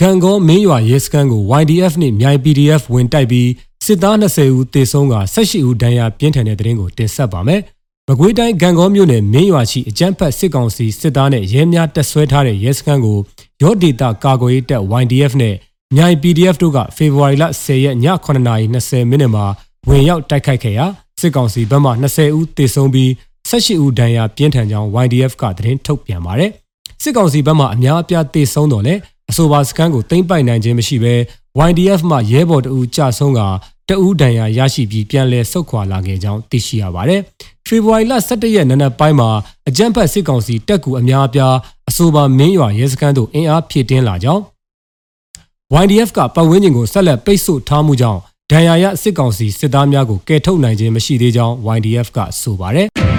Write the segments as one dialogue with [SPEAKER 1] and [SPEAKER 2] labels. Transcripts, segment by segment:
[SPEAKER 1] ဂံကောမင်းရွာရဲစခန်းကို YDF နဲ့မြိုင် PDF ဝင်တိုက်ပြီးစစ်သား20ဦးသေဆုံးက18ဦးဒဏ်ရာပြင်းထန်တဲ့တဲ့ရင်ကိုတင်ဆက်ပါမယ်။မကွေးတိုင်းဂံကောမြို့နယ်မင်းရွာရှိအကြမ်းဖက်စစ်ကောင်စီစစ်သားနဲ့ရဲများတပ်ဆွဲထားတဲ့ရဲစခန်းကိုရော့ဒေတာကာကွယ်ရေးတပ် YDF နဲ့မြိုင် PDF တို့ကဖေဖော်ဝါရီလ10ရက်ည9:20မိနစ်မှာဝင်ရောက်တိုက်ခိုက်ခဲ့ရာစစ်ကောင်စီဘက်မှ20ဦးသေဆုံးပြီး18ဦးဒဏ်ရာပြင်းထန်ကြောင်း YDF ကသတင်းထုတ်ပြန်ပါတယ်။စစ်ကောင်စီဘက်မှအများအပြားသေဆုံးတော့လဲ အဆိုပါစခန်းကိုသိမ်းပိုက်နိုင်ခြင်းမရှိဘဲ YDF မှရဲဘော်တအူကြဆုံးကတအူဒဏ်ရာရရှိပြီးပြန်လည်ဆုတ်ခွာလာခဲ့ကြောင်းသိရှိရပါတယ်။ဖေဖော်ဝါရီလ17ရက်နေ့နက်ပိုင်းမှာအကြမ်းဖက်စစ်ကောင်စီတပ်ကူအများအပြားအဆိုပါမင်းရွာရဲစခန်းသို့အင်အားဖြည့်တင်းလာကြောင်း YDF ကပတ်ဝန်းကျင်ကိုဆက်လက်ပိတ်ဆို့ထားမှုကြောင့်ဒဏ်ရာရစစ်ကောင်စီစစ်သားများကိုကယ်ထုတ်နိုင်ခြင်းမရှိသေးကြောင်း YDF ကဆိုပါတယ်။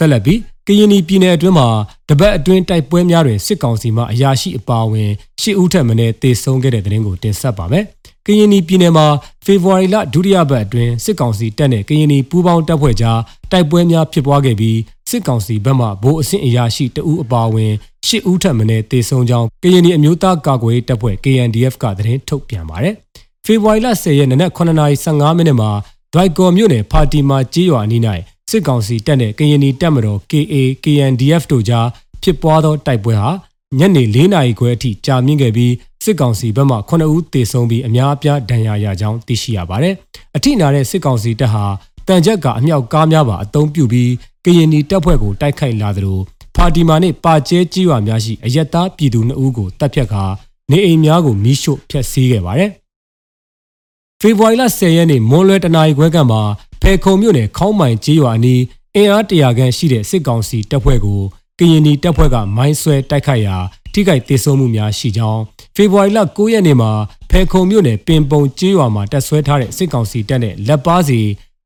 [SPEAKER 1] ဆက်လက်ပြီးကရင်ပြည်နယ်အတွင်းမှာတပတ်အတွင်းတိုက်ပွဲများတွင်စစ်ကောင်စီမှအရာရှိအပါအဝင်ရှစ်ဦးထက်မနည်းတေဆုံးခဲ့တဲ့တဲ့ရင်ကိုတင်ဆက်ပါမယ်။ကရင်ပြည်နယ်မှာဖေဖော်ဝါရီလဒုတိယပတ်အတွင်းစစ်ကောင်စီတပ်နဲ့ကရင်ပူးပေါင်းတပ်ဖွဲ့ကြားတိုက်ပွဲများဖြစ်ပွားခဲ့ပြီးစစ်ကောင်စီဘက်မှဗိုလ်အဆင့်အရာရှိတဦးအပါအဝင်ရှစ်ဦးထက်မနည်းတေဆုံးကြောင်းကရင်အမျိုးသားကာကွယ်ရေးတပ်ဖွဲ့ KNDF ကသတင်းထုတ်ပြန်ပါတယ်။ဖေဖော်ဝါရီလ10ရက်နေ့နက်9:15မိနစ်မှာဒိုက်ကော်မြို့နယ်ဖာတီမာကြေးရွာအနီး၌ စစ်ကောင်စီတပ်နဲ့ကရင်နီတပ်မတော် KA KNDF တို့ကြားဖြစ်ပွားသောတိုက်ပွဲဟာညနေ၄နာရီခွဲအထိကြာမြင့်ခဲ့ပြီးစစ်ကောင်စီဘက်မှ9ဦးသေဆုံးပြီးအများအပြားဒဏ်ရာရကြောင်းသိရှိရပါတယ်။အထိနာတဲ့စစ်ကောင်စီတပ်ဟာတန်ချက်ကအမြောက်ကားများပါအုံပြုပြီးကရင်နီတပ်ဖွဲ့ကိုတိုက်ခိုက်လာသလိုဖာတီမာနဲ့ပါကျဲကြီးရွာများရှိအယက်သားပြည်သူ2ဦးကိုတပ်ဖြတ်ကာနေအိမ်များကိုမိရှို့ဖျက်ဆီးခဲ့ပါတယ်။ဖေဖော်ဝါရီလ10ရက်နေ့မွန်လွဲတနာရီခွဲကမှ ဖဲခုံမြို့နယ်ခေါင်းမိုင်ကြီးရွာအနီးအင်အားတရာခန့်ရှိတဲ့စစ်ကောင်စီတပ်ဖွဲ့ကိုကရင်နီတပ်ဖွဲ့ကမိုင်းဆွဲတိုက်ခိုက်ရာထိခိုက်ဒေဆုံးမှုများရှိကြောင်းဖေဖော်ဝါရီလ9ရက်နေ့မှာဖဲခုံမြို့နယ်ပင်ပုံကျေးရွာမှာတပ်ဆွဲထားတဲ့စစ်ကောင်စီတပ်နဲ့လက်ပါစီ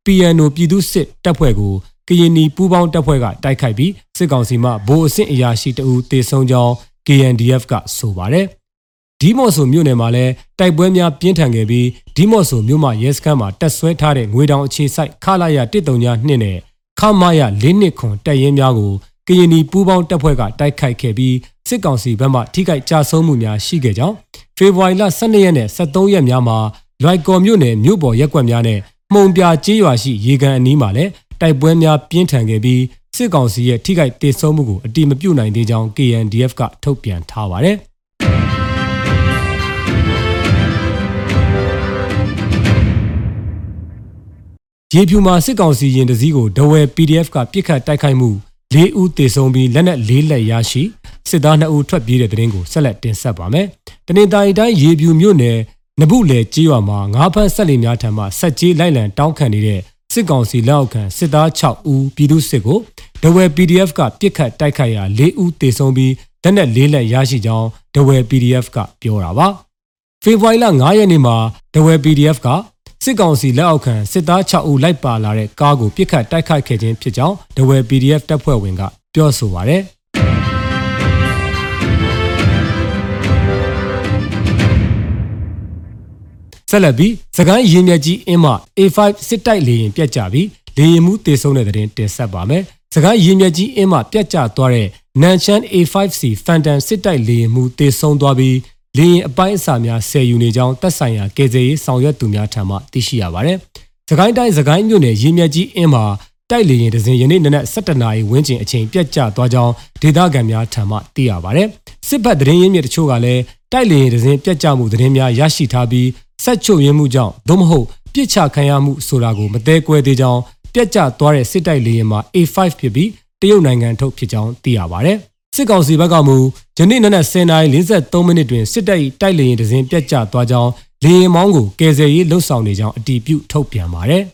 [SPEAKER 1] PNO ပြည်သူစစ်တပ်ဖွဲ့ကိုကရင်နီပူးပေါင်းတပ်ဖွဲ့ကတိုက်ခိုက်ပြီးစစ်ကောင်စီမှဗိုလ်အဆင့်အရာရှိတအူတေဆုံးကြောင်း KNDF ကဆိုပါတယ် ဒီမော့ဆိုမြို့နယ်မှာလည်းတိုက်ပွဲများပြင်းထန်ခဲ့ပြီးဒီမော့ဆိုမြို့မှာရဲစခန်းမှာတပ်ဆွဲထားတဲ့ငွေတောင်အခြေစိုက်ခလာရ139နဲ့ခမာရ၄နှစ်ခွန်တပ်ရင်းများကိုကရင်နီပူးပေါင်းတပ်ဖွဲ့ကတိုက်ခိုက်ခဲ့ပြီးစစ်ကောင်စီဘက်မှထိခိုက်ကြဆုံးမှုများရှိခဲ့ကြောင်းဖေဖော်ဝါရီလ12ရက်နဲ့13ရက်များမှာလွိုက်ကော်မြို့နယ်မြို့ပေါ်ရက်ကွက်များနဲ့မှုံပြကျေးရွာရှိရေကန်အနီးမှာလည်းတိုက်ပွဲများပြင်းထန်ခဲ့ပြီးစစ်ကောင်စီရဲ့ထိခိုက်ဒေဆုံးမှုကိုအတိမပြုနိုင်သေးကြောင်း KNDF ကထုတ်ပြန်ထားပါတယ်။ ရေဖြူမှာစစ်ကောင်စီရင်တစည်းကိုဒဝဲ PDF ကပြစ်ခတ်တိုက်ခိုက်မှု၄ဦးသေဆုံးပြီးလက်နက်၄လက်ရရှိစစ်သား2ဦးထွက်ပြေးတဲ့တဲ့ရင်ကိုဆက်လက်တင်ဆက်ပါမယ်။တနင်္သာရီတိုင်းရေဖြူမြို့နယ်နဗုလေကြေးရွာမှာငါးဖက်ဆက်လီများထံမှဆက်ကြီးလိုက်လံတောင်းခံနေတဲ့စစ်ကောင်စီလက်အောက်ခံစစ်သား6ဦးပြည်သူစစ်ကိုဒဝဲ PDF ကပြစ်ခတ်တိုက်ခိုက်ရာ၄ဦးသေဆုံးပြီးလက်နက်၄လက်ရရှိကြောင်းဒဝဲ PDF ကပြောတာပါ။ဖေဖော်ဝါရီလ9ရက်နေ့မှာဒဝဲ PDF က စစ်ကောင်စီလက်အောက်ခံစစ်သား6ဦးလိုက်ပါလာတဲ့ကားကိုပြစ်ခတ်တိုက်ခိုက်ခဲ့ခြင်းဖြစ်ကြောင်းဒဝဲ PDF တပ်ဖွဲ့ဝင်ကပြောဆိုပါရယ်ဆက်လက်ပြီးစကိုင်းရင်မြက်ကြီးအင်းမ A5 စစ်တိုက်လေရင်ပြက်ကြပြီးလေရင်မှုတေဆုံးတဲ့တဲ့တင်တင်ဆက်ပါမယ်စကိုင်းရင်မြက်ကြီးအင်းမပြက်ကျသွားတဲ့နန်ချန် A5C Phantom စစ်တိုက်လေရင်မှုတေဆုံးသွားပြီး လေရင်အပိုင်းအစာများဆယ်ယူနေကြောင်းတက်ဆိုင်ရာကယ်ဆယ်ရေးဆောင်ရွက်သူများထံမှသိရှိရပါတယ်။စကိုင်းတိုင်းစကိုင်းမြို့နယ်ရင်းမြက်ကြီးအင်းမှာတိုက်လေရင်ဒဇင်ယနေ့နနက်7:00နာရီဝန်းကျင်အချိန်ပြတ်ကျသွားကြောင်းဒေသခံများထံမှသိရပါတယ်။စစ်ဘက်သတင်းရင်းမြစ်တချို့ကလည်းတိုက်လေရင်ဒဇင်ပြတ်ကျမှုသတင်းများရရှိထားပြီးဆက်ချုပ်ရင်းမှုကြောင့်သို့မဟုတ်ပြစ်ချခံရမှုဆိုတာကိုမသေးကွဲသေးကြောင်းပြတ်ကျသွားတဲ့စစ်တိုက်လေရင်မှာ A5 ဖြစ်ပြီးတရုတ်နိုင်ငံထုတ်ဖြစ်ကြောင်းသိရပါတယ်။ စစ်ကောင်စီဘက်ကမူယနေ့နနက်10:43မိနစ်တွင်စစ်တပ်၏တိုက်လေရင်တစဉ်ပြတ်ကျသွားကြောင်းလေရင်မောင်းကိုကယ်ဆယ်ရေးလှုပ်ဆောင်နေကြောင်းအတည်ပြုထုတ်ပြန်ပါတယ်။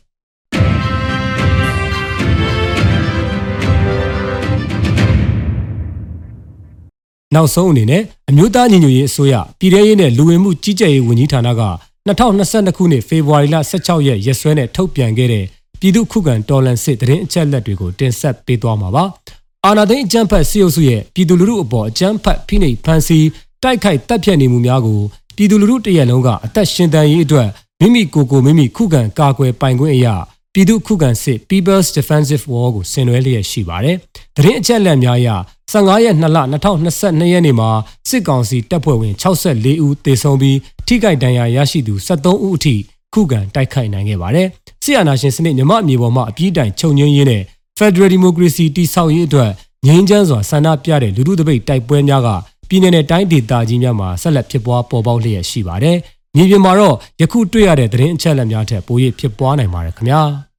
[SPEAKER 1] နောက်ဆုံးအနေနဲ့အမျိုးသားညီညွတ်ရေးအစိုးရပြည်ထရေးနဲ့လူဝင်မှုကြီးကြပ်ရေးဝန်ကြီးဌာနက2022ခုနှစ်ဖေဖော်ဝါရီလ16ရက်ရက်စွဲနဲ့ထုတ်ပြန်ခဲ့တဲ့ပြည်သူ့ခုခံတော်လှန်စစ်တရင်အချက်လက်တွေကိုတင်ဆက်ပေးသွားမှာပါ။ အာဏာသိမ်းအကြမ်းဖက်စစ်အုပ်စုရဲ့ပြည်သူလူထုအပေါ်အကြမ်းဖက်ဖိနှိပ်ဖန်ဆီးတိုက်ခိုက်တပ်ဖြတ်နေမှုများကိုပြည်သူလူထုတရက်လုံးကအသက်ရှင်တန်ရေးအတွက်မိမိကိုယ်ကိုမိမိခုခံကာကွယ်ပိုင်ခွင့်အရာပြည်သူခုခံစစ် People's Defensive War ကိုဆင်နွှဲလျက်ရှိပါတယ်။တရင်အချက်လက်များအရ15ရက်2လ2022ရက်နေ့မှာစစ်ကောင်စီတပ်ဖွဲ့ဝင်64ဦးသေဆုံးပြီးထိခိုက်ဒဏ်ရာရရှိသူ73ဦးအထိခုခံတိုက်ခိုက်နိုင်ခဲ့ပါတယ်။ဆီယနာရှင်စနစ်မြမအမြေပေါ်မှာအပြည့်တိုင်ချုပ်ငင်းရင်းနဲ့ Federal Democracy တည်ဆောက်ရေးအတွက်ငြိမ်းချမ်းစွာဆန္ဒပြတဲ့လူထုတပိတ်တိုက်ပွဲများကပြည်내နဲ့တိုင်းဒေသကြီးများမှာဆက်လက်ဖြစ်ပွားပေါ်ပေါက်လျက်ရှိပါတယ်။မြေပြင်မှာတော့ယခုတွေ့ရတဲ့သတင်းအချက်အလက်များထက်ပို၍ဖြစ်ပွားနိုင်ပါတယ်ခင်ဗျာ။